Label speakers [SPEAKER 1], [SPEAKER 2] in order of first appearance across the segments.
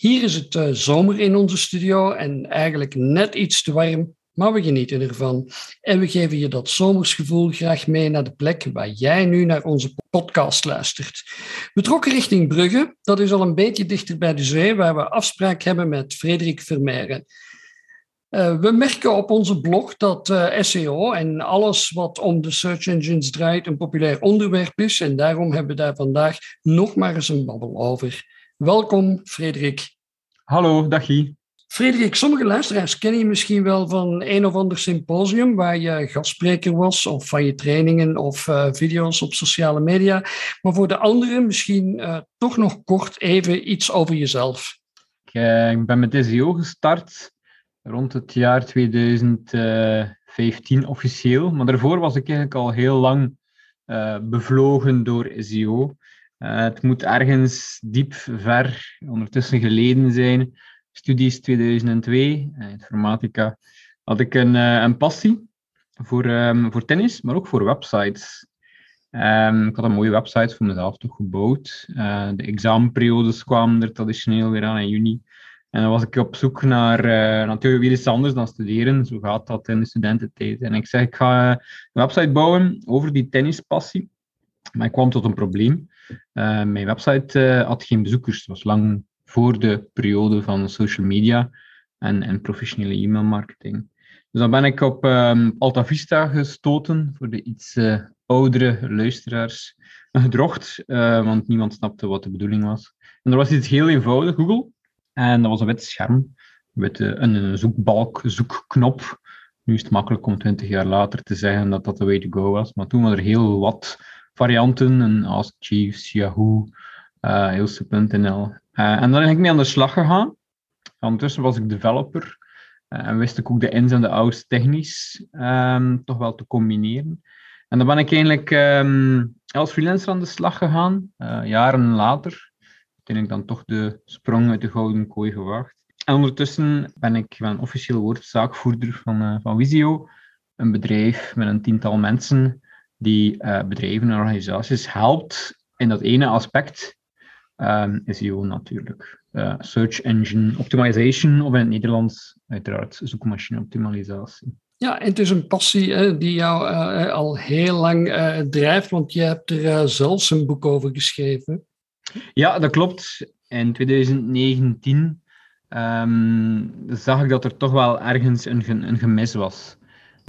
[SPEAKER 1] Hier is het uh, zomer in onze studio en eigenlijk net iets te warm, maar we genieten ervan. En we geven je dat zomersgevoel graag mee naar de plek waar jij nu naar onze podcast luistert. We trokken richting Brugge, dat is al een beetje dichter bij de zee, waar we afspraak hebben met Frederik Vermeijren. Uh, we merken op onze blog dat uh, SEO en alles wat om de search engines draait een populair onderwerp is. En daarom hebben we daar vandaag nog maar eens een babbel over. Welkom, Frederik.
[SPEAKER 2] Hallo, dag Guy.
[SPEAKER 1] Frederik, sommige luisteraars kennen je misschien wel van een of ander symposium waar je gastspreker was, of van je trainingen of uh, video's op sociale media. Maar voor de anderen misschien toch nog kort even iets over jezelf.
[SPEAKER 2] Ik, ik ben met SEO gestart rond het jaar 2015 officieel. Maar daarvoor was ik eigenlijk al heel lang uh, bevlogen door SEO. Uh, het moet ergens diep ver ondertussen geleden zijn. Studies 2002, uh, informatica. Had ik een, uh, een passie voor, um, voor tennis, maar ook voor websites. Um, ik had een mooie website voor mezelf toch gebouwd. de examenperiodes kwamen er traditioneel weer aan in juni. En dan was ik op zoek naar natuurlijk weer iets anders dan studeren. Zo gaat dat in de studententijd. En ik zeg, ik ga een website bouwen over die tennispassie. Maar ik kwam tot een probleem. Uh, mijn website uh, had geen bezoekers. Het was lang voor de periode van social media en, en professionele e-mailmarketing. Dus dan ben ik op um, Alta Vista gestoten voor de iets oudere luisteraars. Gedrocht, want niemand snapte wat de bedoeling was. En er was iets heel eenvoudig, Google. En dat was een wit scherm met een zoekbalk, zoekknop. Nu is het makkelijk om twintig jaar later te zeggen dat dat de way to go was. Maar toen waren er heel wat varianten. Een Ask Chiefs, Yahoo, uh, Hilse.nl. Uh, en dan ben ik mee aan de slag gegaan. Ondertussen was ik developer. Uh, en wist ik ook de ins en de outs technisch um, toch wel te combineren. En dan ben ik eigenlijk um, als freelancer aan de slag gegaan, jaren later ik dan toch de sprong uit de gouden kooi gewaagd. En ondertussen ben ik ben officieel woordzaakvoerder van, uh, van Visio, een bedrijf met een tiental mensen die uh, bedrijven en organisaties helpt in dat ene aspect. Um, SEO natuurlijk. Uh, search Engine Optimization, of in het Nederlands uiteraard zoekmachine optimalisatie.
[SPEAKER 1] Ja, en het is een passie hè, die jou uh, al heel lang uh, drijft, want je hebt er zelfs een boek over geschreven.
[SPEAKER 2] Ja, dat klopt. In 2019 um, zag ik dat er toch wel ergens een, een gemis was.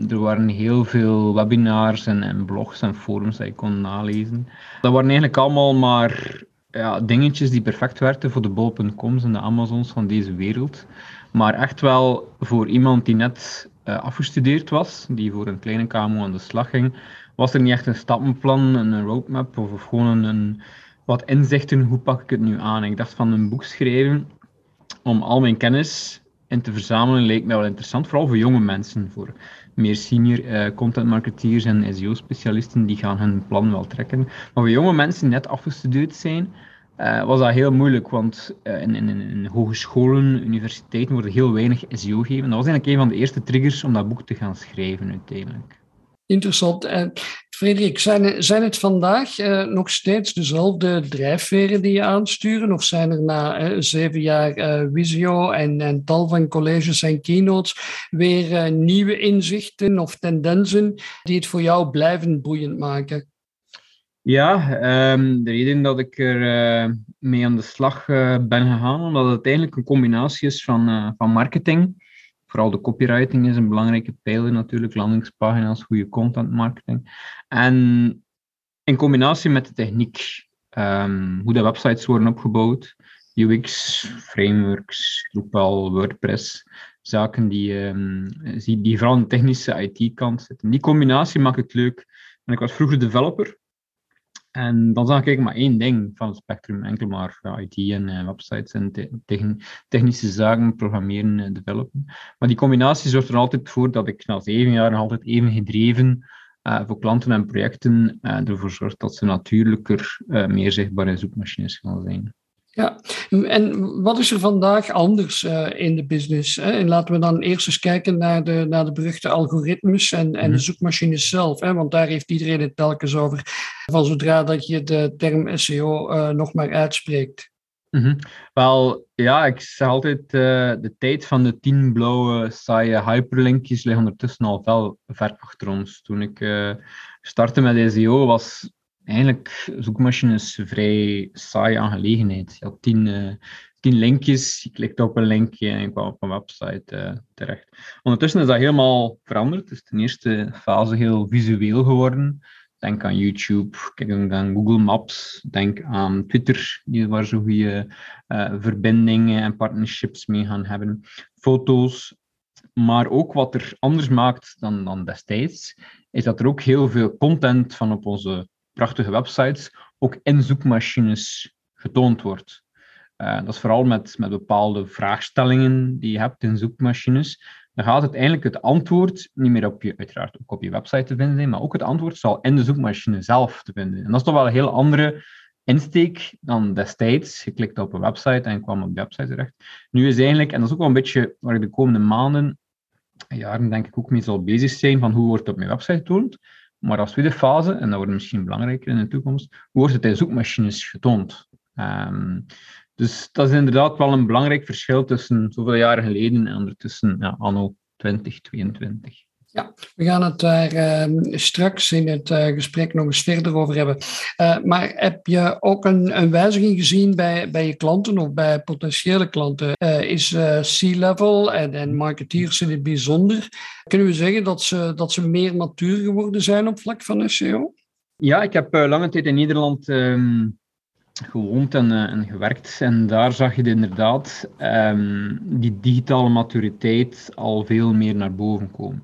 [SPEAKER 2] Er waren heel veel webinars en, en, blogs en forums die ik kon nalezen. Dat waren eigenlijk allemaal maar ja, dingetjes die perfect werkten voor de bol.coms en de Amazons van deze wereld. Maar echt wel voor iemand die net uh, afgestudeerd was, die voor een kleine KMO aan de slag ging, was er niet echt een stappenplan, een roadmap of, of gewoon een, wat inzichten, hoe pak ik het nu aan? Ik dacht van een boek schrijven om al mijn kennis in te verzamelen leek mij wel interessant, vooral voor jonge mensen, voor meer senior uh, content marketeers en SEO-specialisten, die gaan hun plan wel trekken. Maar voor jonge mensen die net afgestudeerd zijn, uh, was dat heel moeilijk, want uh, in, in, in, hogescholen, universiteiten worden heel weinig SEO gegeven. Dat was eigenlijk een van de eerste triggers om dat boek te gaan schrijven uiteindelijk.
[SPEAKER 1] Interessant. Frederik, zijn, zijn het vandaag eh, nog steeds dezelfde drijfveren die je aansturen? Of zijn er na eh, zeven jaar uh, Visio en, en, tal van colleges en keynotes weer nieuwe inzichten of tendensen die het voor jou blijvend boeiend maken?
[SPEAKER 2] Ja, um, de reden dat ik er mee aan de slag ben gegaan, omdat het eigenlijk een combinatie is van, van marketing Vooral de copywriting is een belangrijke pijler natuurlijk, landingspagina's, goede content marketing. En in combinatie met de techniek, um, hoe de websites worden opgebouwd, UX, frameworks, Drupal, WordPress, zaken die, um, die vooral aan de technische IT-kant zitten. Die combinatie maakt het leuk. En ik was vroeger developer En dan zag ik maar één ding van het spectrum, enkel maar IT en uh, websites en te technische zaken, programmeren en developen. Maar die combinatie zorgt er altijd voor dat ik na zeven jaar altijd even gedreven uh, voor klanten en projecten uh, ervoor zorgt dat ze natuurlijker meer zichtbaar in zoekmachines gaan zijn.
[SPEAKER 1] Ja, en wat is er vandaag anders uh, in de business? Hè? En laten we dan eerst eens kijken naar de, naar de beruchte algoritmes en, en de mhm. zoekmachines zelf. Hè? Want daar heeft iedereen het telkens over, van zodra dat je de term SEO uh, nog maar uitspreekt.
[SPEAKER 2] Mm -hmm. Wel, ja, ik zeg altijd, uh, de tijd van de tien blauwe saaie hyperlinkjes ligt ondertussen al wel ver achter ons. Toen ik startte met SEO was eigenlijk zoekmachines een vrij saaie aangelegenheid. Je had tien, uh, tien linkjes, je klikte op een linkje en je kwam op een website uh, terecht. Ondertussen is dat helemaal veranderd. Het is ten eerste fase heel visueel geworden. Denk aan YouTube, aan Google Maps, denk aan Twitter, waar zo goede uh, verbindingen en partnerships mee gaan hebben. Foto's, maar ook wat er anders maakt dan, dan destijds, is dat er ook heel veel content van op onze prachtige websites ook in zoekmachines getoond wordt. Uh, dat is vooral met, met bepaalde vraagstellingen die je hebt in zoekmachines. Dan gaat uiteindelijk het antwoord niet meer op je, uiteraard ook op je website te vinden zijn, maar ook het antwoord zal in de zoekmachine zelf te vinden. En dat is toch wel een heel andere insteek dan destijds. Je klikte op een website en kwam op de website terecht. Nu is eigenlijk, en dat is ook wel een beetje waar ik de komende maanden, jaren denk ik ook mee zal bezig zijn, van hoe wordt op mijn website getoond. Maar als tweede fase, en dat wordt misschien belangrijker in de toekomst, wordt het in zoekmachines getoond. Um, dus dat is inderdaad wel een belangrijk verschil tussen zoveel jaren geleden en ondertussen ja, anno 2022.
[SPEAKER 1] Ja, we gaan het daar uh, straks in het uh, gesprek nog eens verder over hebben. Uh, maar heb je ook een, een wijziging gezien bij, bij je klanten of bij potentiële klanten? is C-level en, en marketeers in het bijzonder, kunnen we zeggen dat ze, dat ze meer matuur geworden zijn op vlak van SEO?
[SPEAKER 2] Ja, ik heb lange tijd in Nederland um, gewoond en, gewerkt. En daar zag je inderdaad um, die digitale maturiteit al veel meer naar boven komen.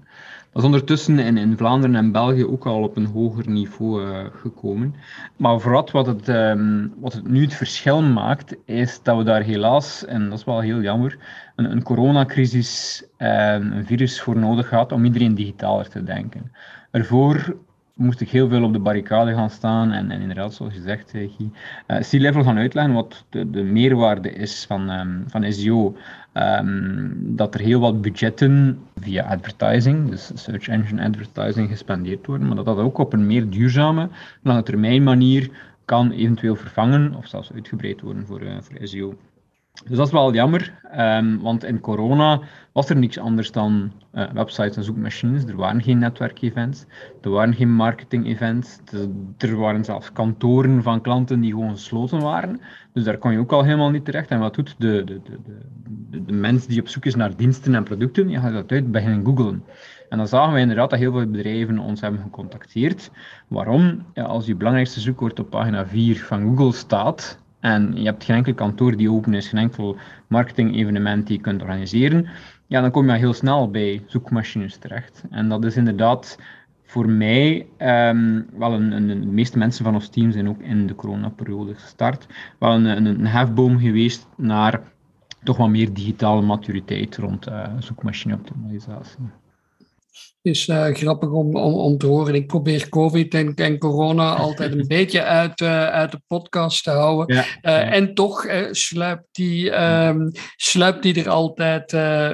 [SPEAKER 2] Dat is ondertussen in, in Vlaanderen en België ook al op een hoger niveau uh, gekomen. Maar vooral wat het, um, wat het nu het verschil maakt, is dat we daar helaas, en dat is wel heel jammer, een, een coronacrisis, um, een virus voor nodig had om iedereen digitaler te denken. Ervoor moest ik heel veel op de barricade gaan staan en, en inderdaad, zoals je zegt, Guy, uh, C-level gaan uitleggen wat de, de meerwaarde is van, um, van SEO. Um, dat er heel wat budgetten via advertising, dus search engine advertising, gespendeerd worden, maar dat dat ook op een meer duurzame, lange termijn manier kan eventueel vervangen of zelfs uitgebreid worden voor, uh, voor SEO. Dus dat is wel jammer, um, want in corona was er niks anders dan uh, websites en zoekmachines. Er waren geen netwerkevents, er waren geen marketing-events, er waren zelfs kantoren van klanten die gewoon gesloten waren. Dus daar kon je ook al helemaal niet terecht. En wat doet de, de, de, de, de mens die op zoek is naar diensten en producten? Je gaat dat uit beginnen googlen. En dan zagen we inderdaad dat heel veel bedrijven ons hebben gecontacteerd. Waarom? Ja, als je belangrijkste zoekwoord op pagina 4 van Google staat, en je hebt geen enkel kantoor die open is, geen enkel marketing-evenement die je kunt organiseren, ja, dan kom je heel snel bij zoekmachines terecht. En dat is inderdaad voor mij um, wel een, een, de meeste mensen van ons team zijn ook in de coronaperiode gestart. Wel een, een, een hefboom geweest naar toch wat meer digitale maturiteit rond uh, zoekmachine-optimalisatie
[SPEAKER 1] is uh, grappig om, om, om, te horen. Ik probeer COVID en, en corona altijd een beetje uit, uh, uit de podcast te houden. Ja, uh, En toch sluipt, die, um, sluipt die er altijd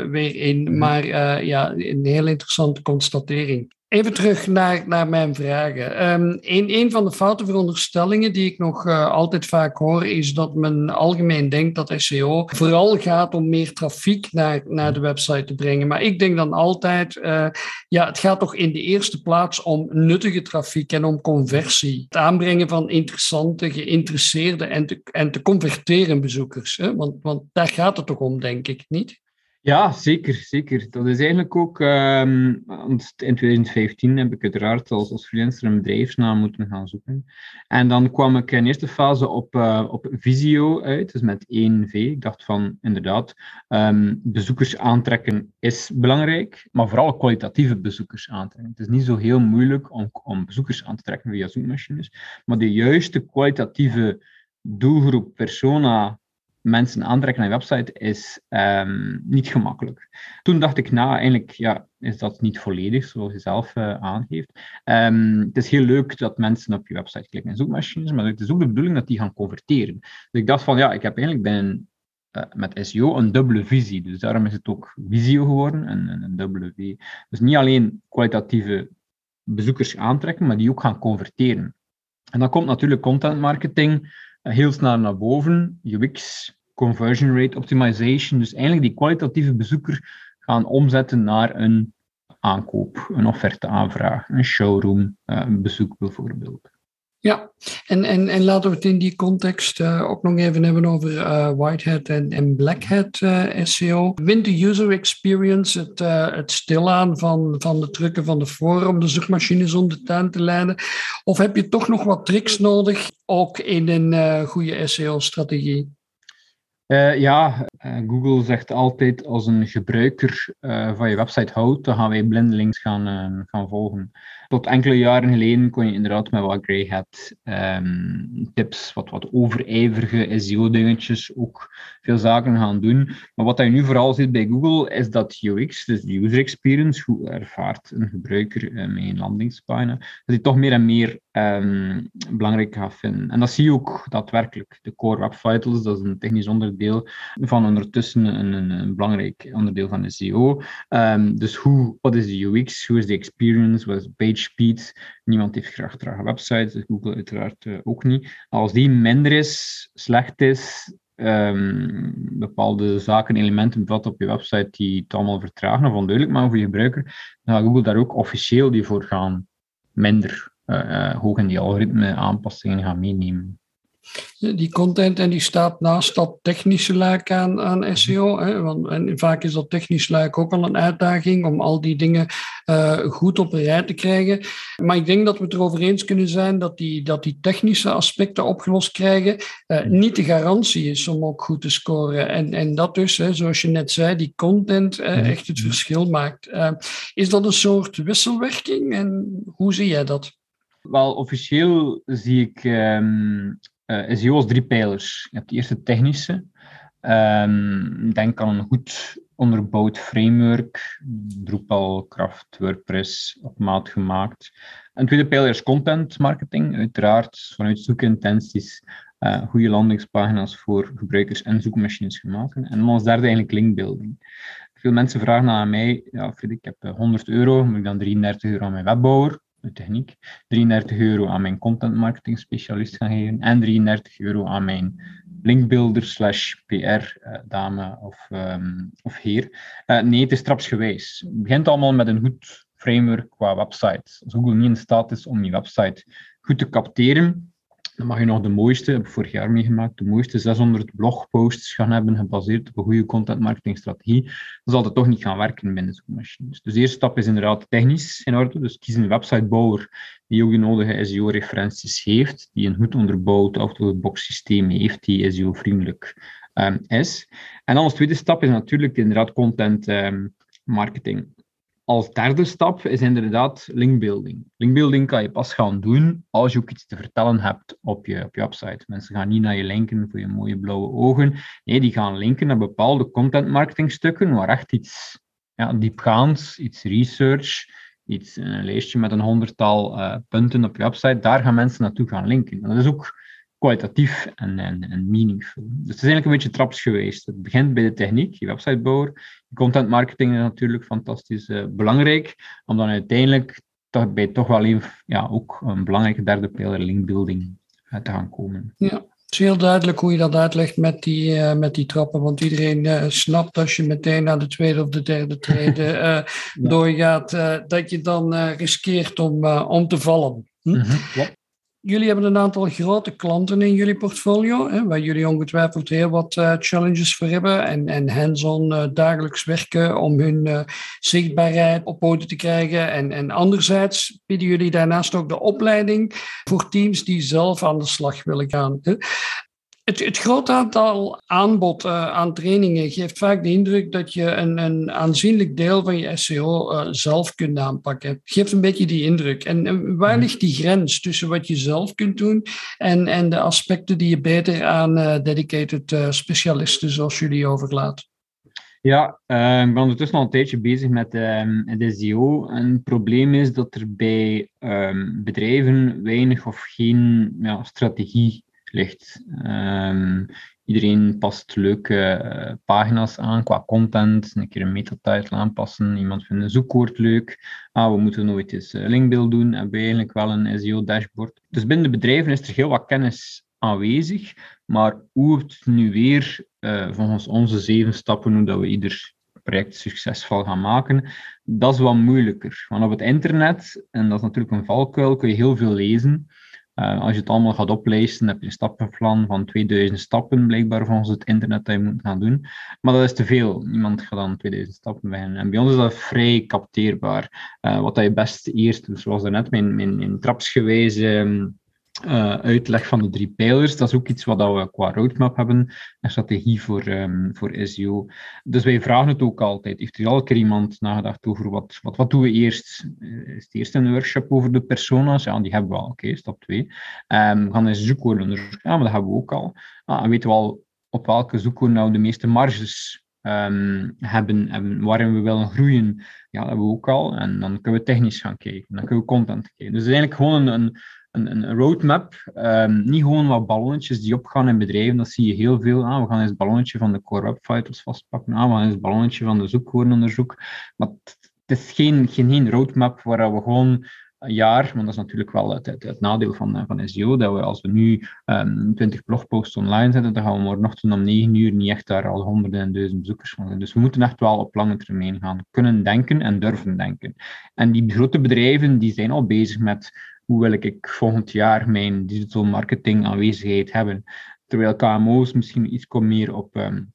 [SPEAKER 1] weer in. Mhm. Maar ja, een heel interessante constatering. Even terug naar, naar mijn vragen. Um, een, van de foute veronderstellingen die ik nog uh, altijd vaak hoor, is dat men algemeen denkt dat SEO vooral gaat om meer trafiek naar, naar de website te brengen. Maar ik denk dan altijd, uh, ja, het gaat toch in de eerste plaats om nuttige trafiek en om conversie. Het aanbrengen van interessante, geïnteresseerde en te, en te converteren bezoekers. Hè? Want, want daar gaat het toch om, denk ik, niet?
[SPEAKER 2] Ja, zeker, zeker. Dat is eigenlijk ook, um, in 2015 heb ik uiteraard als, als freelancer een bedrijfsnaam moeten gaan zoeken. En dan kwam ik in eerste fase op, uh, op Visio uit, dus met 1V. Ik dacht van, inderdaad, um, bezoekers aantrekken is belangrijk, maar vooral kwalitatieve bezoekers aantrekken. Het is niet zo heel moeilijk om, om bezoekers aan te trekken via zoekmachines, maar de juiste kwalitatieve doelgroep, persona, mensen aantrekken naar je website is um, niet gemakkelijk. Toen dacht ik, nou, eigenlijk ja, is dat niet volledig, zoals je zelf uh, aangeeft. Um, het is heel leuk dat mensen op je website klikken in zoekmachines, maar het is ook de bedoeling dat die gaan converteren. Dus ik dacht van, ja, ik heb eigenlijk uh, met SEO een dubbele visie. Dus daarom is het ook Visio geworden, een, een dubbele V. Dus niet alleen kwalitatieve bezoekers aantrekken, maar die ook gaan converteren. En dan komt natuurlijk content marketing heel snel naar boven. UX, conversion rate optimization. Dus eigenlijk die kwalitatieve bezoeker gaan omzetten naar een aankoop, een offerte aanvraag, een showroom, eh, een bezoek bijvoorbeeld.
[SPEAKER 1] Ja, en, en, en laten we het in die context uh, ook nog even hebben over uh, Whitehead en, en Blackhead uh, SEO. Wint de user experience het, het stilaan van, van de drukken van de forum, de zoekmachines om de tuin te leiden? Of heb je toch nog wat tricks nodig, ook in een goede SEO-strategie?
[SPEAKER 2] Uh, ja, uh, Google zegt altijd als een gebruiker uh, van je website houdt, dan gaan wij blindelings gaan, gaan volgen. Tot enkele jaren geleden kon je inderdaad met wat grey hat um, tips, wat, wat overijverige SEO-dingetjes, ook veel zaken gaan doen. Maar wat je nu vooral ziet bij Google, is dat UX, dus de user experience, hoe ervaart een gebruiker met een landingspagina, dat hij toch meer en meer um, belangrijk gaat vinden. En dat zie je ook daadwerkelijk. De Core Web Vitals, dat is een technisch onderdeel van ondertussen een, een, een belangrijk onderdeel van de SEO. Ehm, dus hoe, wat is de UX, hoe is de experience, wat is page speed? Niemand heeft graag trage websites, dus Google uiteraard uh, ook niet. Als die minder is, slecht is, um, bepaalde zaken, elementen bevat op je website die het allemaal vertragen of onduidelijk maken voor je gebruiker, dan gaat Google daar ook officieel die voor gaan minder uh, hoog in die algoritme aanpassingen gaan meenemen.
[SPEAKER 1] Die content en die staat naast dat technische luik aan, aan. SEO. Hè, want, en vaak is dat technische luik ook al een uitdaging om al die dingen uh, goed op een rij te krijgen. Maar ik denk dat we het erover eens kunnen zijn dat die, dat die technische aspecten opgelost krijgen uh, niet de garantie is om ook goed te scoren. En, en dat dus, hè, zoals je net zei, die content uh, echt het verschil maakt. is dat een soort wisselwerking en hoe zie jij dat?
[SPEAKER 2] Wel, officieel zie ik um, SEO als drie pijlers. Je hebt de eerste technische. Um, denk aan een goed onderbouwd framework, Drupal, Craft, WordPress, op maat gemaakt. En tweede pijler is content marketing, uiteraard vanuit zoekintenties uh, goede landingspagina's voor gebruikers en zoekmachines gemaakt. En dan als derde eigenlijk linkbuilding. Veel mensen vragen aan mij, ja Fred, ik heb 100 euro, moet ik dan 33 euro aan mijn webbouwer? Techniek, 33 euro aan mijn content marketing specialist gaan geven en 33 euro aan mijn linkbuilder slash PR uh, dame of, um, of heer. Uh, nee, het is trapsgewijs. Het begint allemaal met een goed framework qua website. Als Google niet in staat is om je website goed te capteren, dan mag je nog de mooiste, heb ik vorig jaar meegemaakt, de mooiste 600 blogposts gaan hebben gebaseerd op een goede content marketing. Dan zal het toch niet gaan werken binnen zoekmachines. Dus de eerste stap is inderdaad technisch in orde. Dus kies een websitebouwer die ook de nodige SEO-referenties heeft, die een goed onderbouwd out-of-the-box systeem heeft, die SEO-vriendelijk um, is. En dan als tweede stap is natuurlijk inderdaad content um, marketing als derde stap is inderdaad linkbuilding. Linkbuilding kan je pas gaan doen als je ook iets te vertellen hebt op je, op je website. Mensen gaan niet naar je linken voor je mooie blauwe ogen. Nee, die gaan linken naar bepaalde content marketing stukken waar echt iets ja, diepgaands, iets research, iets, een lijstje met een honderdtal uh, punten op je website, daar gaan mensen naartoe gaan linken. dat is ook kwalitatief en, en, en meaningful. Dus het is eigenlijk een beetje traps geweest. Het begint bij de techniek, je websitebouwer. Content marketing is natuurlijk fantastisch uh, belangrijk, om dan uiteindelijk toch, bij toch wel een, ja, ook een belangrijke derde pijler linkbuilding uh, te gaan komen.
[SPEAKER 1] Ja. Het is heel duidelijk hoe je dat uitlegt met die, uh, met die trappen, want iedereen uh, snapt als je meteen naar de tweede of de derde trede uh, ja. doorgaat, dat je dan riskeert om, om te vallen. Hm?
[SPEAKER 2] Mm -hmm. ja.
[SPEAKER 1] Jullie hebben een aantal grote klanten in jullie portfolio, hè, waar jullie ongetwijfeld heel wat uh, challenges voor hebben en, en hands-on uh, dagelijks werken om hun uh, zichtbaarheid op poten te krijgen. En, en anderzijds bieden jullie daarnaast ook de opleiding voor teams die zelf aan de slag willen gaan. Hè. Het, het groot aantal aanbod uh, aan trainingen geeft vaak de indruk dat je een, een aanzienlijk deel van je SEO uh, zelf kunt aanpakken. Geeft een beetje die indruk. En, en, waar ligt die grens tussen wat je zelf kunt doen en, en de aspecten die je beter aan uh, dedicated specialisten zoals jullie overlaat?
[SPEAKER 2] Ja, ik ben ondertussen al een tijdje bezig met um, de SEO. En het probleem is dat er bij um, bedrijven weinig of geen ja, strategie ligt. Um, iedereen past leuke uh, pagina's aan qua content, een keer een metatitle aanpassen. Iemand vindt een zoekwoord leuk. Ah, we moeten nooit eens uh, linkbeeld doen. Hebben we eigenlijk wel een SEO-dashboard. Dus binnen de bedrijven is er heel wat kennis aanwezig. Maar hoe het nu weer, uh, volgens onze zeven stappen, hoe dat we ieder project succesvol gaan maken, dat is wat moeilijker. Want op het internet, en dat is natuurlijk een valkuil, kun je heel veel lezen. Uh, als je het allemaal gaat oplijsten, heb je een stappenplan van 2000 stappen, blijkbaar volgens het internet, dat je moet gaan doen. Maar dat is te veel. Niemand gaat dan 2000 stappen beginnen. En bij ons is dat vrij capteerbaar. Uh, wat dat je best eerst, zoals daarnet, mijn, mijn, mijn trapsgewijze um, uh, uitleg van de drie pijlers. Dat is ook iets wat we qua roadmap hebben, een strategie voor, um, voor SEO. Dus wij vragen het ook altijd. Heeft er al keer iemand nagedacht over wat, wat, wat doen we eerst? Is het eerst een workshop over de persona's? Ja, die hebben we al. Oké, stap 2. Um, we gaan een zoekwoorden onderzoeken. Ja, maar dat hebben we ook al. Ah, en weten we al op welke zoekwoorden nou de meeste marges um, hebben en waarin we willen groeien? Ja, dat hebben we ook al. En dan kunnen we technisch gaan kijken. Dan kunnen we content kijken. Dus eigenlijk gewoon een, een een, roadmap. Um, niet gewoon wat ballonnetjes die opgaan in bedrijven, dat zie je heel veel. Ah, we gaan eens het ballonnetje van de core web vitals vastpakken. Ah, we gaan eens het ballonnetje van de zoekwoordenonderzoek. Maar het is geen, geen, geen roadmap waar we gewoon een jaar, want dat is natuurlijk wel het, het, nadeel van, van SEO, dat we als we nu um, 20 blogposts online zetten, dan gaan we morgenochtend om 9 uur niet echt daar al honderden en duizend bezoekers van. Dus we moeten echt wel op lange termijn gaan kunnen denken en durven denken. En die grote bedrijven die zijn al bezig met hoe wil ik volgend jaar mijn digital marketing aanwezigheid hebben. Terwijl KMO's misschien iets meer op um,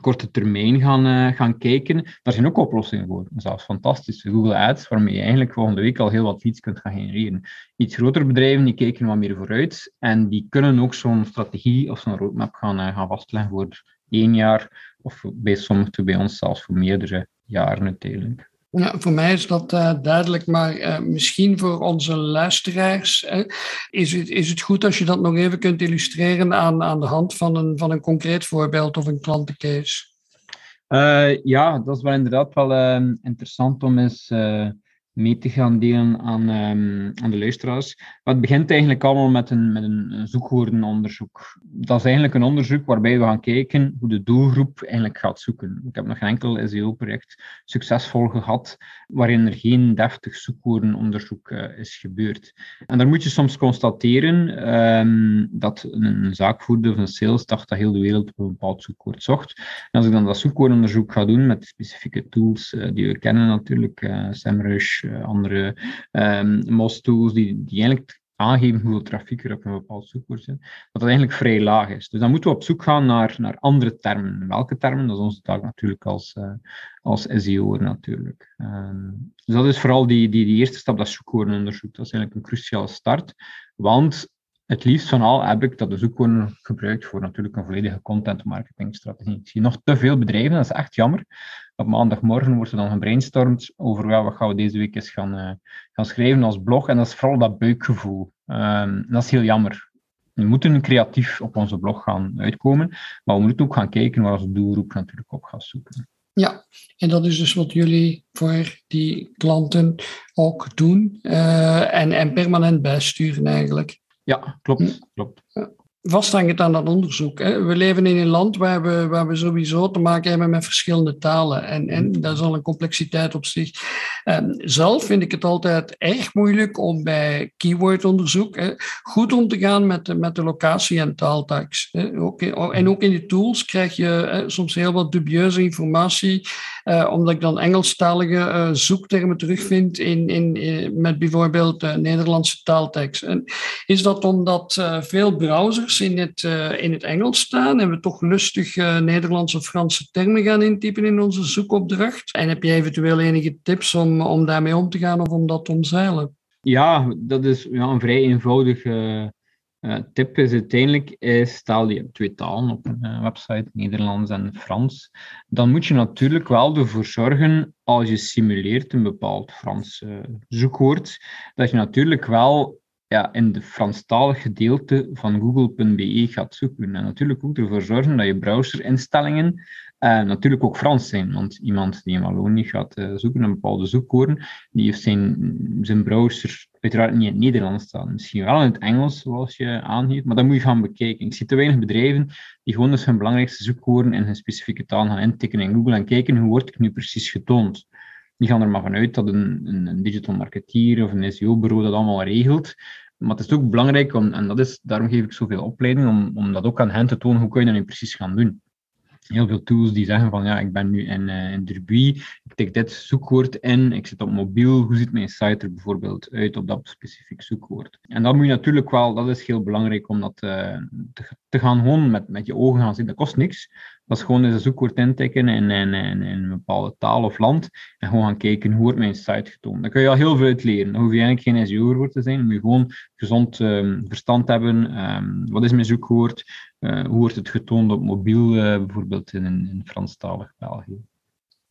[SPEAKER 2] korte termijn gaan, uh, gaan kijken. Daar zijn ook oplossingen voor. Zelfs fantastische Google Ads, waarmee je eigenlijk volgende week al heel wat leads kunt gaan genereren. Iets grotere bedrijven die kijken wat meer vooruit en die kunnen ook zo'n strategie of zo'n roadmap gaan, uh, gaan vastleggen voor één jaar of bij sommigen bij ons zelfs voor meerdere jaren uiteindelijk.
[SPEAKER 1] Ja, voor mij is dat uh, duidelijk, maar uh, misschien voor onze luisteraars is, het, is het goed als je dat nog even kunt illustreren aan, aan de hand van een, van een concreet voorbeeld of een klantencase.
[SPEAKER 2] ja, dat is wel inderdaad wel ehm, interessant om eens mee te gaan delen aan, um, aan de luisteraars. Maar het begint eigenlijk allemaal met een, met een zoekwoordenonderzoek. Dat is eigenlijk een onderzoek waarbij we gaan kijken hoe de doelgroep eigenlijk gaat zoeken. Ik heb nog geen enkel SEO-project succesvol gehad waarin er geen deftig zoekwoordenonderzoek uh, is gebeurd. En daar moet je soms constateren um, dat een zaakvoerder of een sales dacht dat heel de wereld op een bepaald zoekwoord zocht. En als ik dan dat zoekwoordenonderzoek ga doen met specifieke tools uh, die we kennen natuurlijk, uh, SEMrush, uh, andere um, MOS-tools, die, die eigenlijk aangeven hoeveel trafiek er op een bepaald zoekwoord zit, dat dat eigenlijk vrij laag is. Dus dan moeten we op zoek gaan naar, naar andere termen. Welke termen? Dat is onze taak natuurlijk als, uh, als SEO'er natuurlijk. Um, dus dat is vooral die, die, die eerste stap, dat zoekwoordenonderzoek. Dat is eigenlijk een cruciale start, want het liefst van al heb ik dat de zoekwoorden gebruikt voor natuurlijk een volledige content marketingstrategie. Ik zie nog te veel bedrijven, dat is echt jammer. Op maandagmorgen wordt er dan gebrainstormd over ja, wat gaan we deze week eens gaan, uh, gaan schrijven als blog. En dat is vooral dat buikgevoel. Um, dat is heel jammer. We moeten creatief op onze blog gaan uitkomen, maar we moeten ook gaan kijken waar onze doelgroep natuurlijk op gaat zoeken.
[SPEAKER 1] Ja, en dat is dus wat jullie voor die klanten ook doen uh, en, en permanent bijsturen eigenlijk.
[SPEAKER 2] Ja, klopt. klopt.
[SPEAKER 1] Vasthangend aan dat onderzoek. Hè. We leven in een land waar we, waar we sowieso te maken hebben met verschillende talen. En, en mm. dat is al een complexiteit op zich. Um, zelf vind ik het altijd erg moeilijk om bij keywordonderzoek hè, goed om te gaan met, de, met de locatie- en taaltax. Hè. Ook, en ook in de tools krijg je hè, soms heel wat dubieuze informatie, uh, omdat ik dan Engelstalige uh, zoektermen terugvind in, in, in, met bijvoorbeeld uh, Nederlandse taaltekst. En is dat omdat veel browsers in het, uh, in het Engels staan en we toch lustig uh, Nederlandse of Franse termen gaan intypen in onze zoekopdracht? En heb je eventueel enige tips om, om daarmee om te gaan of om dat te omzeilen?
[SPEAKER 2] Ja, dat is ja, een vrij eenvoudige uh, tip. Is uiteindelijk, is, stel je twee talen op een website, Nederlands en Frans, dan moet je natuurlijk wel ervoor zorgen, als je simuleert een bepaald Frans zoekwoord, dat je natuurlijk wel ja, in de Franstalig gedeelte van google.be gaat zoeken. En natuurlijk ook ervoor zorgen dat je browserinstellingen uh, natuurlijk ook Frans zijn. Want iemand die in Wallonië gaat uh, zoeken naar bepaalde zoekwoorden, die heeft zijn, zijn browser uiteraard niet in het Nederlands staan. Misschien wel in het Engels, zoals je aangeeft, maar dat moet je gaan bekijken. Ik zie te weinig bedrijven die gewoon dus hun belangrijkste zoekwoorden in hun specifieke taal gaan intikken in Google en kijken hoe word ik nu precies getoond. Die gaan er maar vanuit dat een, een, een digital marketeer of een SEO-bureau dat allemaal regelt. Maar het is ook belangrijk, om, en dat is, daarom geef ik zoveel opleiding, om, om dat ook aan hen te tonen, hoe kun je dat nu precies gaan doen heel veel tools die zeggen van ja, ik ben nu in, uh, in Derby, ik tik dit zoekwoord in, ik zit op mobiel, hoe ziet mijn site er bijvoorbeeld uit op dat specifiek zoekwoord? En dat moet je natuurlijk wel, dat is heel belangrijk om dat uh, te, te, gaan gewoon met, met je ogen gaan zien. Dat kost niks. Dat is gewoon eens een zoekwoord intikken in, in, in, een bepaalde taal of land en gewoon gaan kijken hoe wordt mijn site getoond. Dan kun je al heel veel uit leren. Dan hoef je eigenlijk geen SEO voor te zijn, dan moet je gewoon gezond um, verstand hebben. Um, wat is mijn zoekwoord? Uh, hoe wordt het getoond op mobiel, uh, bijvoorbeeld in, in Franstalig België?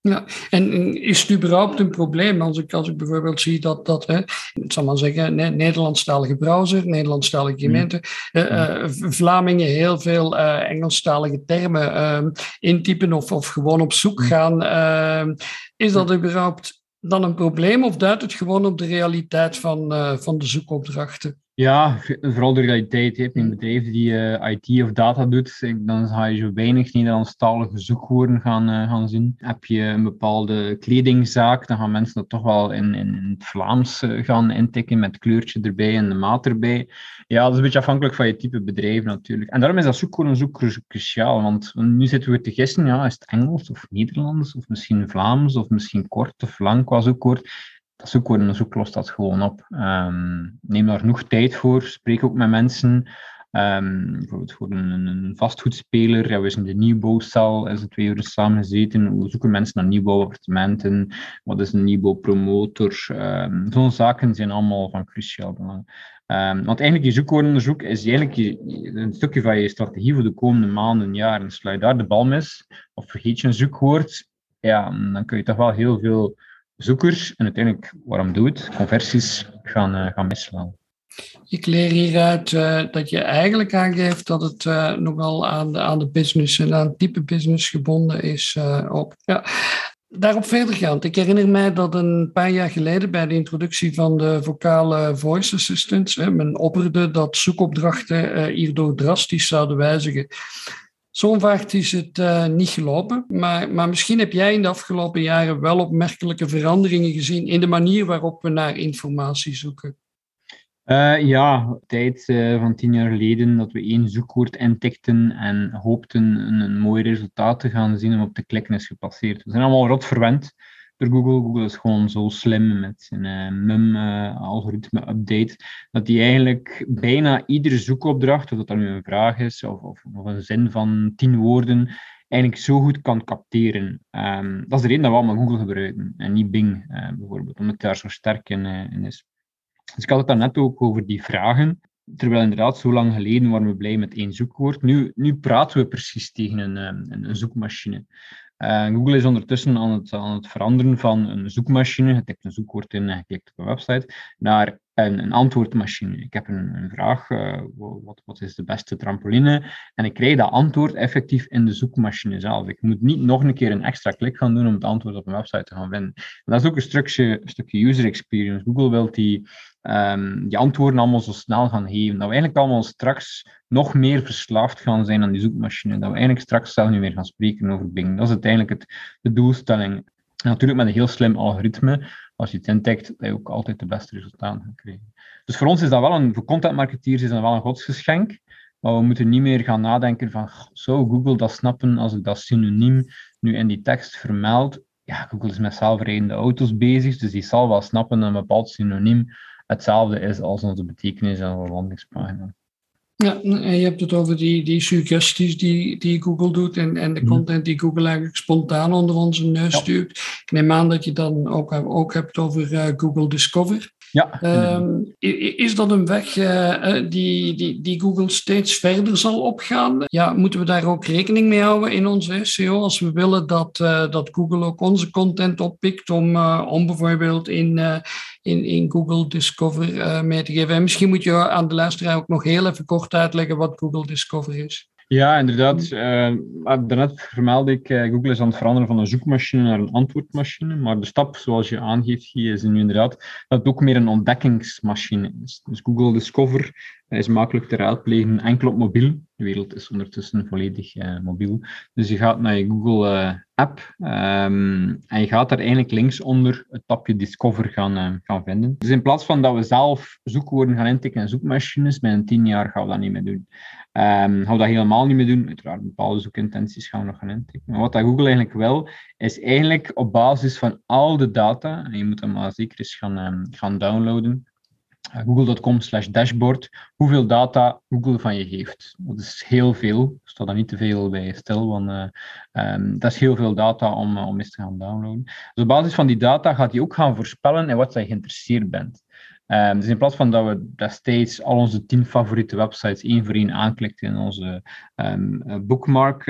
[SPEAKER 1] Ja, en is het überhaupt een probleem als ik, als ik bijvoorbeeld zie dat, dat hè, ik zal maar zeggen, ne Nederlandstalige browser, Nederlandstalige mm. gemeente, mm. uh, Vlamingen heel veel uh, Engelstalige termen uh, intypen of, of gewoon op zoek mm. gaan. Ehm, is dat überhaupt dan een probleem of duidt het gewoon op de realiteit van, van de zoekopdrachten?
[SPEAKER 2] Ja, vooral de realiteit. Je hebt een bedrijf die uh, IT of data doet, dan ga je zo weinig Nederlandstalige zoekwoorden gaan, uh, gaan zien. Heb je een bepaalde kledingzaak, dan gaan mensen dat toch wel in, in, in het Vlaams uh, gaan intikken met kleurtje erbij en de maat erbij. Ja, dat is een beetje afhankelijk van je type bedrijf natuurlijk. En daarom is dat zoekwoorden zo cruciaal, want nu zitten we te gissen, ja, is het Engels of Nederlands of misschien Vlaams of misschien kort of lang qua zoekwoord dat zoekwoorden zoek lost dat gewoon op. Um, neem daar genoeg tijd voor. Spreek ook met mensen. Um, bijvoorbeeld voor een, vastgoedspeler. Ja, we zijn de nieuwbouwcel, is het twee uur samen gezeten. Hoe zoeken mensen naar nieuwbouwappartementen? Wat is een nieuwbouwpromotor? Um, Zo'n zaken zijn allemaal van cruciaal belang. Want eigenlijk je zoekwoordenonderzoek is eigenlijk een stukje van je strategie voor de komende maanden en jaren. Je daar de bal mis, of vergeet je een zoekwoord, ja, dan kun je toch wel heel veel zoekers en uiteindelijk, waarom doe het, conversies gaan, uh, gaan.
[SPEAKER 1] Ik leer hieruit uh, dat je eigenlijk aangeeft dat het uh, nogal aan de, aan de business en aan het type business gebonden is. op. Ja. Daarop verdergaand, ik herinner mij dat een paar jaar geleden bij de introductie van de vocale voice assistants men opperde dat zoekopdrachten hierdoor drastisch zouden wijzigen. Zo'n vaart is het uh, niet gelopen, maar, maar misschien heb jij in de afgelopen jaren wel opmerkelijke veranderingen gezien in de manier waarop we naar informatie zoeken.
[SPEAKER 2] Uh, ja, tijd uh, van tien jaar geleden dat we één zoekwoord intikten en hoopten een, een mooi resultaat te gaan zien om op te klikken is gepasseerd. We zijn allemaal rot verwend door Google. Google is gewoon zo slim met zijn uh, MUM-algoritme-update, dat die eigenlijk bijna iedere zoekopdracht, of dat nu een vraag is of, of, een zin van tien woorden, eigenlijk zo goed kan capteren. Um, dat is de reden dat we allemaal Google gebruiken en niet Bing uh, bijvoorbeeld, omdat het daar zo sterk in, is. Dus ik had het daarnet ook over die vragen. Terwijl inderdaad, zo lang geleden waren we blij met één zoekwoord. Nu, nu praten we precies tegen een, een zoekmachine. Uh, Google is ondertussen aan het, aan het veranderen van een zoekmachine, je tikt een zoekwoord in en je klikt op een website, naar een, een antwoordmachine. Ik heb een, een vraag, uh, wat, wat is de beste trampoline? En ik krijg dat antwoord effectief in de zoekmachine zelf. Ik moet niet nog een keer een extra klik gaan doen om het antwoord op een website te gaan vinden. En dat is ook een stukje, stukje user experience. Google wil die, um, die antwoorden allemaal zo snel gaan geven. Dat we eigenlijk allemaal straks nog meer verslaafd gaan zijn aan die zoekmachine. Dat we eigenlijk straks zelf niet meer gaan spreken over Bing. Dat is uiteindelijk het, de doelstelling. Natuurlijk met een heel slim algoritme, als je het intikt, dat je ook altijd de beste resultaten gaat krijgen. Dus voor ons is dat wel een, voor content marketeers is dat wel een godsgeschenk. Maar we moeten niet meer gaan nadenken van, zou Google dat snappen als ik dat synoniem nu in die tekst vermeld? Ja, Google is met zelfrijdende auto's bezig, dus die zal wel snappen dat een bepaald synoniem hetzelfde is als onze betekenis en onze landingspagina.
[SPEAKER 1] Ja, en je hebt het over die, die suggesties die, die Google doet en, en de mhm. content die Google eigenlijk spontaan onder onze neus stuurt. Ik neem aan dat je dan ook, ook hebt over uh, Google Discover.
[SPEAKER 2] Ja.
[SPEAKER 1] Um, is dat een weg uh, die, die, die Google steeds verder zal opgaan? Ja, moeten we daar ook rekening mee houden in onze SEO als we willen dat, uh, dat Google ook onze content oppikt om, uh, bijvoorbeeld in, in, in Google Discover mee te geven? En misschien moet je aan de luisteraar ook nog heel even kort uitleggen wat Google Discover is.
[SPEAKER 2] Ja, inderdaad. Uh, daarnet vermeldde ik, uh, Google is aan het veranderen van een zoekmachine naar een antwoordmachine. Maar de stap, zoals je aangeeft, is nu inderdaad dat het ook meer een ontdekkingsmachine is. Dus Google Discover is makkelijk te raadplegen, enkel op mobiel. De wereld is ondertussen volledig uh, mobiel. Dus je gaat naar je Google app um, en je gaat daar eigenlijk links onder het tapje Discover gaan, gaan vinden. Dus in plaats van dat we zelf zoekwoorden gaan intikken in zoekmachines, binnen tien jaar gaan we dat niet meer doen. Um, gaan we dat helemaal niet meer doen. Uiteraard, bepaalde zoekintenties gaan we nog gaan intikken. Maar wat dat Google eigenlijk wil, is eigenlijk op basis van al de data, en je moet hem maar zeker eens gaan, um, gaan downloaden, google.com slash dashboard, hoeveel data Google van je geeft. Dat is heel veel. Ik sta daar niet te veel bij stil, want uh, um, dat is heel veel data om, uh, om eens te gaan downloaden. Dus op basis van die data gaat hij ook gaan voorspellen in wat je geïnteresseerd bent. Um, dus in plaats van dat we destijds al onze tien favoriete websites één voor één aanklikken in onze um, bookmark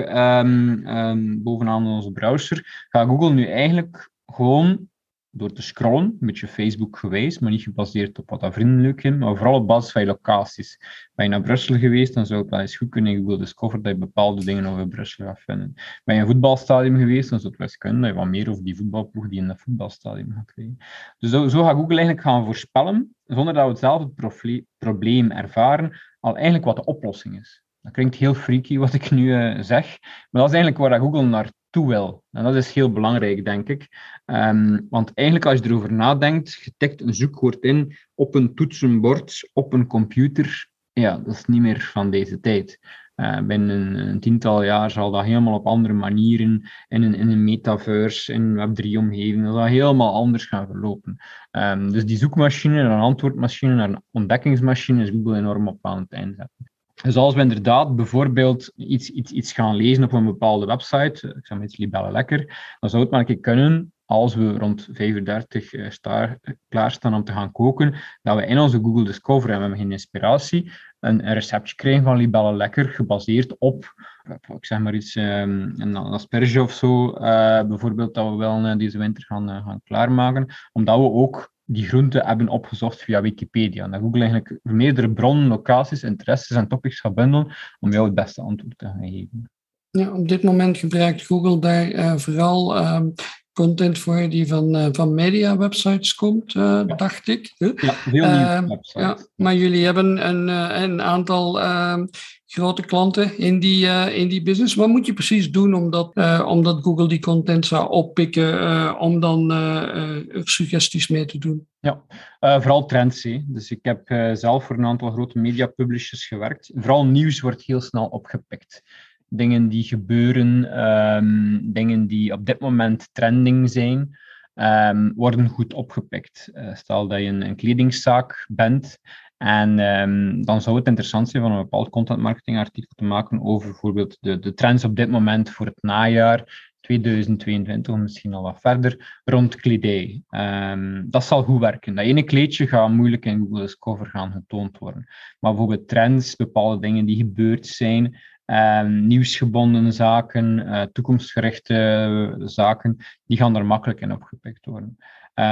[SPEAKER 2] bovenaan onze browser, gaat Google nu eigenlijk gewoon door te scrollen, een beetje Facebook geweest, maar niet gebaseerd op wat dat vriendelijk is, maar vooral op basis van je locaties. Ben je naar Brussel geweest, dan zou het wel eens goed kunnen in Google Discover dat je bepaalde dingen over Brussel gaat vinden. Ben je een voetbalstadion geweest, dan zou het wel kunnen dat je wat meer over die voetbalploeg die in dat voetbalstadion gaat krijgen. Dus zo, zo gaat Google eigenlijk gaan voorspellen, zonder dat we zelf het probleem ervaren, al eigenlijk wat de oplossing is. Dat klinkt heel freaky wat ik nu uh, zeg, maar dat is eigenlijk waar Google naartoe wil. En dat is heel belangrijk, denk ik. Um, want eigenlijk als je erover nadenkt, je tikt een zoekwoord in op een toetsenbord, op een computer, ja, dat is niet meer van deze tijd. Uh, binnen een, tiental jaar zal dat helemaal op andere manieren in een, in een metaverse, in een Web3-omgeving, dat zal helemaal anders gaan verlopen. Um, dus die zoekmachine, een antwoordmachine, een ontdekkingsmachine is Google enorm op aan het inzetten. Dus als we inderdaad bijvoorbeeld iets, iets, iets gaan lezen op een bepaalde website, ik zeg maar iets libellen lekker, dan zou het maar een keer kunnen, als we rond 35 uh, star, klaarstaan om te gaan koken, dat we in onze Google Discover, en we hebben geen inspiratie, een, een receptje krijgen van libellen lekker, gebaseerd op, ik zeg maar iets, um, een asperge of zo, bijvoorbeeld, dat we wel deze winter gaan, gaan klaarmaken, omdat we ook die groenten hebben opgezocht via Wikipedia. En dat Google eigenlijk meerdere bronnen, locaties, interesses en topics gaat bundelen om jou het beste antwoord te gaan geven.
[SPEAKER 1] Ja, op dit moment gebruikt Google daar uh, vooral uh, content voor die van, uh, van media websites komt, ja. dacht ik.
[SPEAKER 2] Ja, veel nieuwe websites. Ja,
[SPEAKER 1] maar jullie hebben een, een aantal ehm, grote klanten in die, uh, in die business. Wat moet je precies doen omdat, uh, omdat Google die content zou oppikken uh, om dan suggesties mee te doen?
[SPEAKER 2] Ja, vooral trends. Dus ik heb zelf voor een aantal grote media publishers gewerkt. Vooral nieuws wordt heel snel opgepikt. Dingen die gebeuren, um, dingen die op dit moment trending zijn. Um, worden goed opgepikt. stel dat je een, een kledingzaak bent en um, dan zou het interessant zijn van een bepaald content marketing artikel te maken over bijvoorbeeld de, de trends op dit moment voor het najaar 2022, of misschien al wat verder, rond kledij. Um, dat zal goed werken. Dat ene kleedje gaat moeilijk in Google Discover gaan getoond worden. Maar bijvoorbeeld trends, bepaalde dingen die gebeurd zijn, um, nieuwsgebonden zaken, uh, toekomstgerichte zaken, die gaan er makkelijk in opgepikt worden.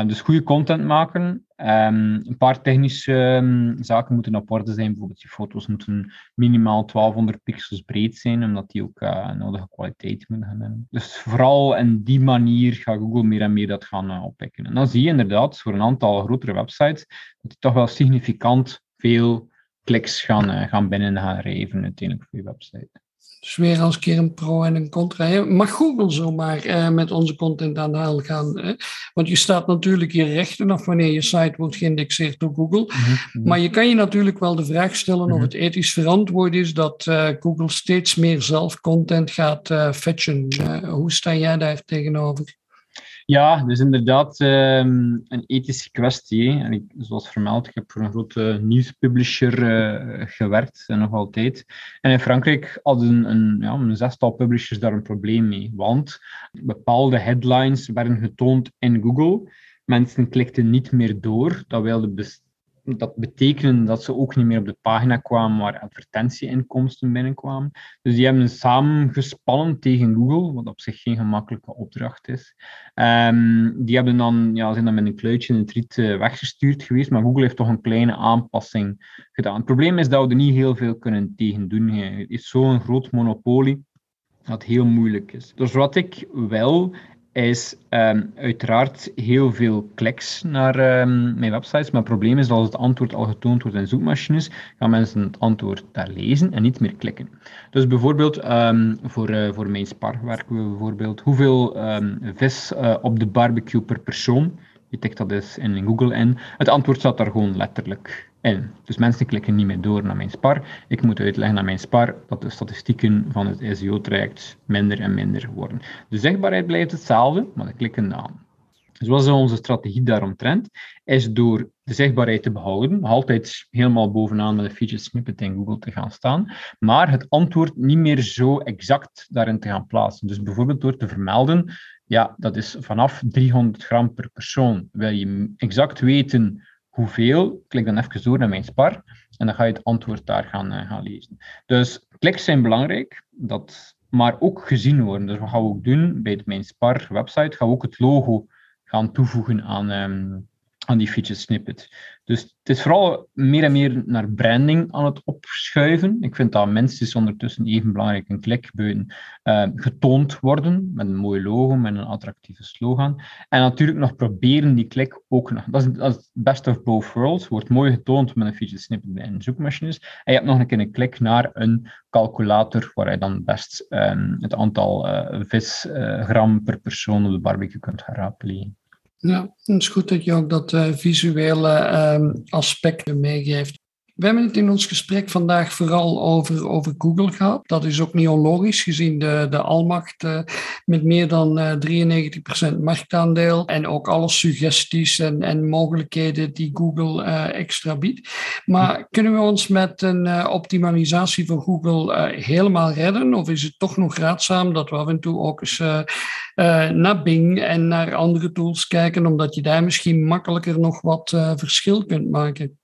[SPEAKER 2] Dus goede content maken. Ehm, een paar technische ehm, zaken moeten op orde zijn. Bijvoorbeeld je foto's moeten minimaal 1200 pixels breed zijn, omdat die ook uh, nodige kwaliteit moeten hebben. Dus vooral in die manier gaat Google meer en meer dat gaan uh, oppikken. En dan zie je inderdaad voor een aantal grotere websites dat die toch wel significant veel kliks gaan, gaan binnen gaan rijven uiteindelijk voor je website.
[SPEAKER 1] Dus weer als keer een pro en een contra. Mag Google zomaar eh, met onze content aan de haal gaan? Hè? Want je staat natuurlijk je rechten af wanneer je site wordt geïndexeerd door Google. Mhm, mhm. Maar je kan je natuurlijk wel de vraag stellen of mhm. het ethisch verantwoord is dat uh, Google steeds meer zelf content gaat uh, fetchen. hoe sta jij daar tegenover?
[SPEAKER 2] Ja, dus inderdaad um, een ethische kwestie. En ik, zoals vermeld, ik heb voor een grote nieuwspublisher uh, gewerkt, en nog altijd. En in Frankrijk hadden een, ja, een zestal publishers daar een probleem mee. Want bepaalde headlines werden getoond in Google. Mensen klikten niet meer door. Dat wilde dat betekende dat ze ook niet meer op de pagina kwamen waar advertentieinkomsten binnenkwamen. Dus die hebben samen gespannen tegen Google, wat op zich geen gemakkelijke opdracht is. Um, die hebben dan, ja, zijn dan met een kluitje in het riet uh, weggestuurd geweest, maar Google heeft toch een kleine aanpassing gedaan. Het probleem is dat we er niet heel veel kunnen tegen doen. Het is zo'n groot monopolie dat heel moeilijk is. Dus wat ik wel is um, uiteraard heel veel kliks naar um, mijn websites. Maar het probleem is dat als het antwoord al getoond wordt in zoekmachines, gaan mensen het antwoord daar lezen en niet meer klikken. Dus bijvoorbeeld um, voor, uh, voor mijn spar werken we bijvoorbeeld hoeveel vis uh, op de barbecue per persoon. Je tikt dat dus in Google in. Het antwoord staat daar gewoon letterlijk Dus mensen klikken niet meer door naar mijn spar. Ik moet uitleggen aan mijn spar dat de statistieken van het SEO-traject minder en minder worden. De zichtbaarheid blijft hetzelfde, maar de klikken aan. Dus wat is onze strategie daaromtrent? Is door de zichtbaarheid te behouden, altijd helemaal bovenaan met een feature snippet in Google te gaan staan, maar het antwoord niet meer zo exact daarin te gaan plaatsen. Dus bijvoorbeeld door te vermelden, ja, dat is vanaf 300 gram per persoon. Wil je exact weten hoeveel, klik dan even door naar mijn spar en dan ga je het antwoord daar gaan, uh, gaan lezen. Dus kliks zijn belangrijk, dat, maar ook gezien worden. Dus wat gaan we ook doen bij de Mijn Spar website? Gaan we ook het logo gaan toevoegen aan, um, aan die feature snippet. Dus het is vooral meer en meer naar branding aan het opschuiven. Ik vind dat mensen ondertussen even belangrijk een klikbuiten uh, getoond worden met een mooi logo, met een attractieve slogan. En natuurlijk nog proberen die klik ook nog. Dat is, dat best of both worlds. Wordt mooi getoond met een feature snippet in zoekmachines. En je hebt nog een keer een klik naar een calculator waar je dan best um, het aantal uh, visgram uh, per persoon op de barbecue kunt gaan raadplegen.
[SPEAKER 1] Ja, het is goed dat je ook dat uh, visuele um, aspect meegeeft. We hebben het in ons gesprek vandaag vooral over, over Google gehad. Dat is ook niet onlogisch, gezien de, de almacht uh, met meer dan uh, 93% marktaandeel en ook alle suggesties en, en mogelijkheden die Google extra biedt. Maar kunnen we ons met een optimalisatie van Google helemaal redden? Of is het toch nog raadzaam dat we af en toe ook eens naar Bing en naar andere tools kijken, omdat je daar misschien makkelijker nog wat verschil kunt maken?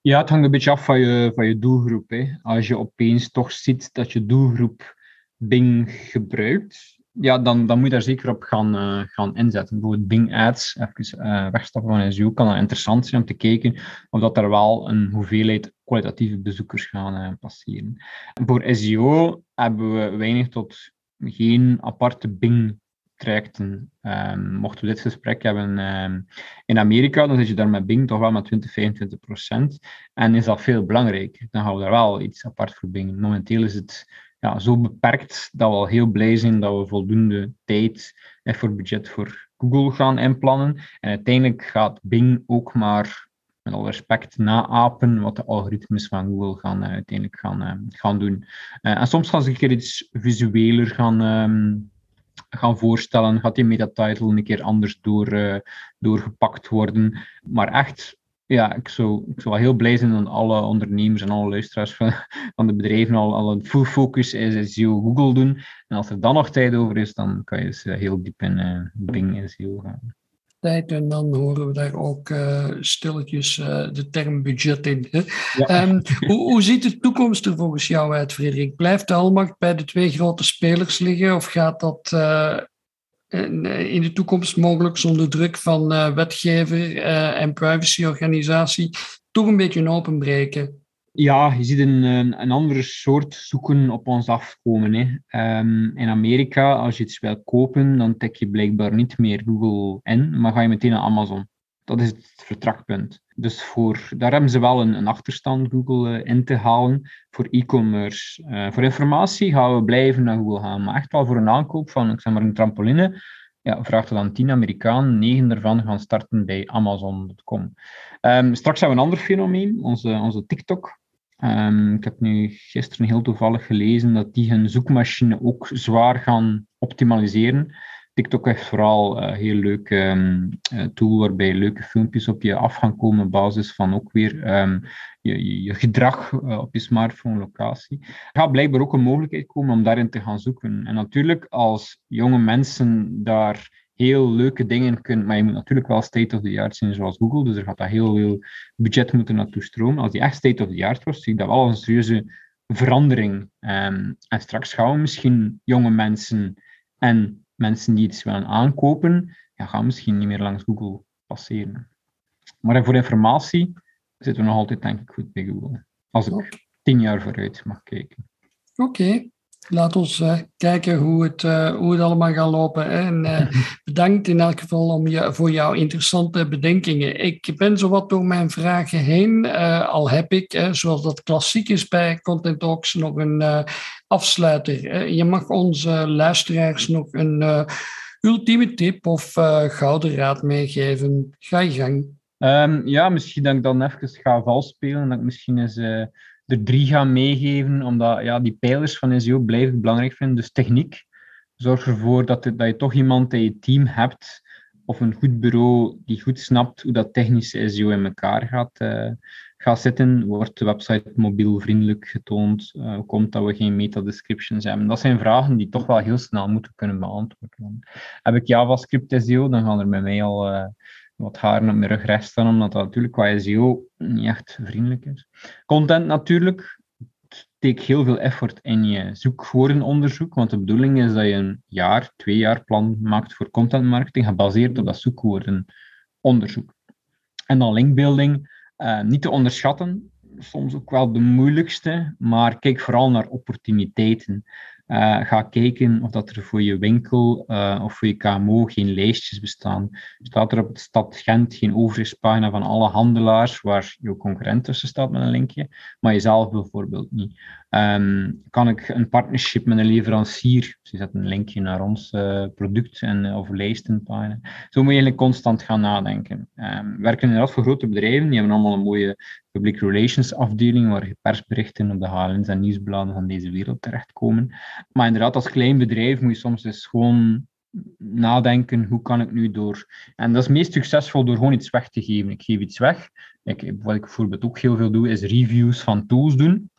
[SPEAKER 2] Ja, het hangt een beetje af van je, van je doelgroep. Hè. Als je opeens toch ziet dat je doelgroep Bing gebruikt, ja, dan, dan moet je daar zeker op gaan, uh, gaan inzetten. Bijvoorbeeld Bing Ads, even uh, wegstappen van SEO, kan dat interessant zijn om te kijken of dat er wel een hoeveelheid kwalitatieve bezoekers gaan uh, passeren. Voor SEO hebben we weinig tot geen aparte Bing trajecten. Um, mochten we dit gesprek hebben um, in Amerika, dan zit je daar met Bing toch wel met 20, 25 procent. En is dat veel belangrijker. Dan gaan we daar wel iets apart voor Bing. Momenteel is het ja, zo beperkt dat we al heel blij zijn dat we voldoende tijd en voor budget voor Google gaan inplannen. En uiteindelijk gaat Bing ook maar met al respect naapen wat de algoritmes van Google gaan uh, uiteindelijk gaan, uh, gaan doen. En soms gaan ze een keer iets visueler gaan, um, gaan voorstellen, gaat die metatitle een keer anders door, uh, doorgepakt worden. Maar echt, ja, ik zou, ik zou heel blij zijn dat alle ondernemers en alle luisteraars van, de bedrijven al, al een full focus is SEO Google doen. En als er dan nog tijd over is, dan kan je dus heel diep in uh, Bing SEO gaan
[SPEAKER 1] tijd. En dan horen we daar ook uh, stilletjes uh, de term budget in. Ja. Um, hoe, hoe, ziet de toekomst er volgens jou uit, Frederik? Blijft de almacht bij de twee grote spelers liggen of gaat dat uh, in de toekomst mogelijk zonder druk van wetgever en privacyorganisatie toch een beetje openbreken?
[SPEAKER 2] Ja, je ziet een, een andere soort zoeken op ons afkomen. Hè. Ehm, in Amerika, als je iets wilt kopen, dan tik je blijkbaar niet meer Google in, maar ga je meteen naar Amazon. Dat is het vertrekpunt. Dus voor, daar hebben ze wel een, een achterstand, Google, uh, in te halen voor e-commerce. Uh, voor informatie gaan we blijven naar Google gaan. Maar echt wel voor een aankoop van, ik zeg maar, een trampoline, ja, vraagt er dan 10 Amerikanen, 9 daarvan gaan starten bij Amazon.com. Um, straks hebben we een ander fenomeen, onze, onze TikTok. Um, ik heb nu gisteren heel toevallig gelezen dat die hun zoekmachine ook zwaar gaan optimaliseren. TikTok heeft vooral een heel leuke um, tool waarbij leuke filmpjes op je af gaan komen op basis van ook weer um, je, je, gedrag uh, op je smartphone locatie. Er gaat blijkbaar ook een mogelijkheid komen om daarin te gaan zoeken. En natuurlijk als jonge mensen daar heel leuke dingen kunnen, maar je moet natuurlijk wel state of the art zijn zoals Google, dus er gaat daar heel veel budget moeten naartoe stromen. Als die echt state of the art was, zie ik dat wel als een serieuze verandering. Um, en straks gaan we misschien jonge mensen en mensen die iets willen aankopen, ja, gaan misschien niet meer langs Google passeren. Maar voor informatie zitten we nog altijd, denk ik, goed bij Google. Als ik tien jaar vooruit mag kijken.
[SPEAKER 1] Oké. Laat ons uh, kijken hoe het, uh, hoe het allemaal gaat lopen. En uh, bedankt in elk geval om je, voor jouw interessante bedenkingen. Ik ben zo wat door mijn vragen heen. al heb ik, zoals dat klassiek is bij Content Talks, nog een afsluiter. je mag onze luisteraars nog een ultieme tip of gouden raad meegeven. Ga je gang.
[SPEAKER 2] Um, ja, misschien dat ik dan even ga valspelen. Dat ik misschien eens er drie gaan meegeven, omdat ja, die pijlers van SEO blijf belangrijk vinden. Dus techniek, zorg ervoor dat, dat je toch iemand in je team hebt, of een goed bureau die goed snapt hoe dat technische SEO in elkaar gaat, uh, gaat zitten. Wordt de website mobielvriendelijk getoond? Uh, komt dat we geen meta-descriptions hebben? Dat zijn vragen die toch wel heel snel moeten kunnen beantwoorden. Heb ik JavaScript SEO, dan gaan er bij mij al... Uh, wat haren op mijn rug recht staan, omdat dat natuurlijk qua SEO niet echt vriendelijk is. Content natuurlijk. Steek heel veel effort in je zoekwoordenonderzoek, want de bedoeling is dat je een jaar, twee jaar plan maakt voor content marketing, gebaseerd op dat zoekwoordenonderzoek. En dan linkbuilding, uh, niet te onderschatten, soms ook wel de moeilijkste, maar kijk vooral naar opportuniteiten. Uh, ga kijken of dat er voor je winkel uh, of voor je KMO geen lijstjes bestaan. Staat er op de stad Gent geen overzichtspagina van alle handelaars waar je concurrent tussen staat met een linkje, maar jezelf bijvoorbeeld niet. Um, kan ik een partnership met een leverancier, ze zetten een linkje naar ons uh, product en, of lijstenpagina. Zo moet je eigenlijk constant gaan nadenken. Um, we werken inderdaad voor grote bedrijven, die hebben allemaal een mooie public relations afdeling waar persberichten op de HLN's en nieuwsbladen van deze wereld terechtkomen. Maar inderdaad, als klein bedrijf moet je soms eens gewoon nadenken, hoe kan ik nu door... En dat is meest succesvol door gewoon iets weg te geven. Ik geef iets weg. Ik, wat ik bijvoorbeeld ook heel veel doe, is reviews van tools doen.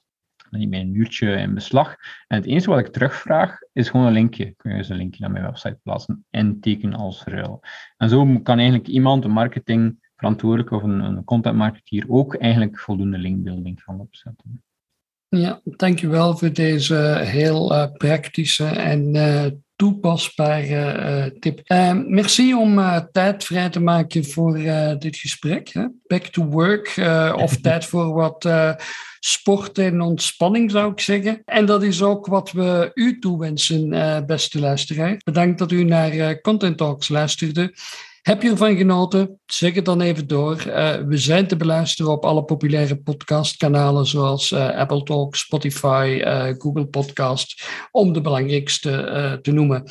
[SPEAKER 2] Dan neem ik een uurtje in beslag. En het enige wat ik terugvraag, is gewoon een linkje. Kun je eens een linkje naar mijn website plaatsen en tekenen als ruil. En zo kan eigenlijk iemand, een marketing verantwoordelijk of een, een content marketeer ook eigenlijk voldoende linkbuilding gaan opzetten.
[SPEAKER 1] Ja, dankjewel voor deze heel uh, praktische en uh, toepasbare uh, tip. merci om tijd vrij te maken voor dit gesprek. Hè? Back to work of tijd voor wat sport en ontspanning zou ik zeggen. En dat is ook wat we u toewensen, beste luisteraar. Bedankt dat u naar Content Talks luisterde. Heb je ervan genoten? Zeg het dan even door. Uh, we zijn te beluisteren op alle populaire podcastkanalen zoals uh, Apple Talk, Spotify, uh, Google Podcast, om de belangrijkste te noemen.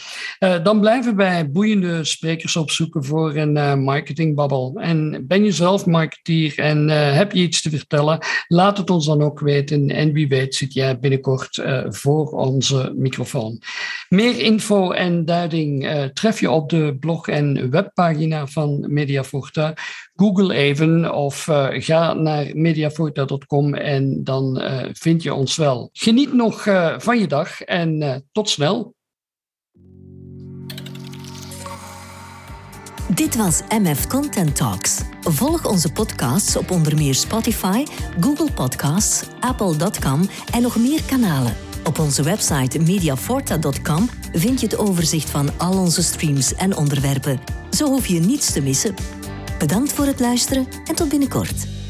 [SPEAKER 1] dan blijven wij boeiende sprekers opzoeken voor een marketingbabbel. En ben je zelf marketeer en heb je iets te vertellen? Laat het ons dan ook weten. En wie weet zit jij binnenkort voor onze microfoon. Meer info en duiding tref je op de blog en webpagina van Mediaforta. Google even of uh, ga naar mediaforta.com en dan uh, vind je ons wel. Geniet nog uh, van je dag en tot snel.
[SPEAKER 3] Dit was MF Content Talks. Volg onze podcasts op onder meer Spotify, Google Podcasts, Apple.com en nog meer kanalen. Op onze website mediaforta.com vind je het overzicht van al onze streams en onderwerpen. Zo hoef je niets te missen. Bedankt voor het luisteren en tot binnenkort.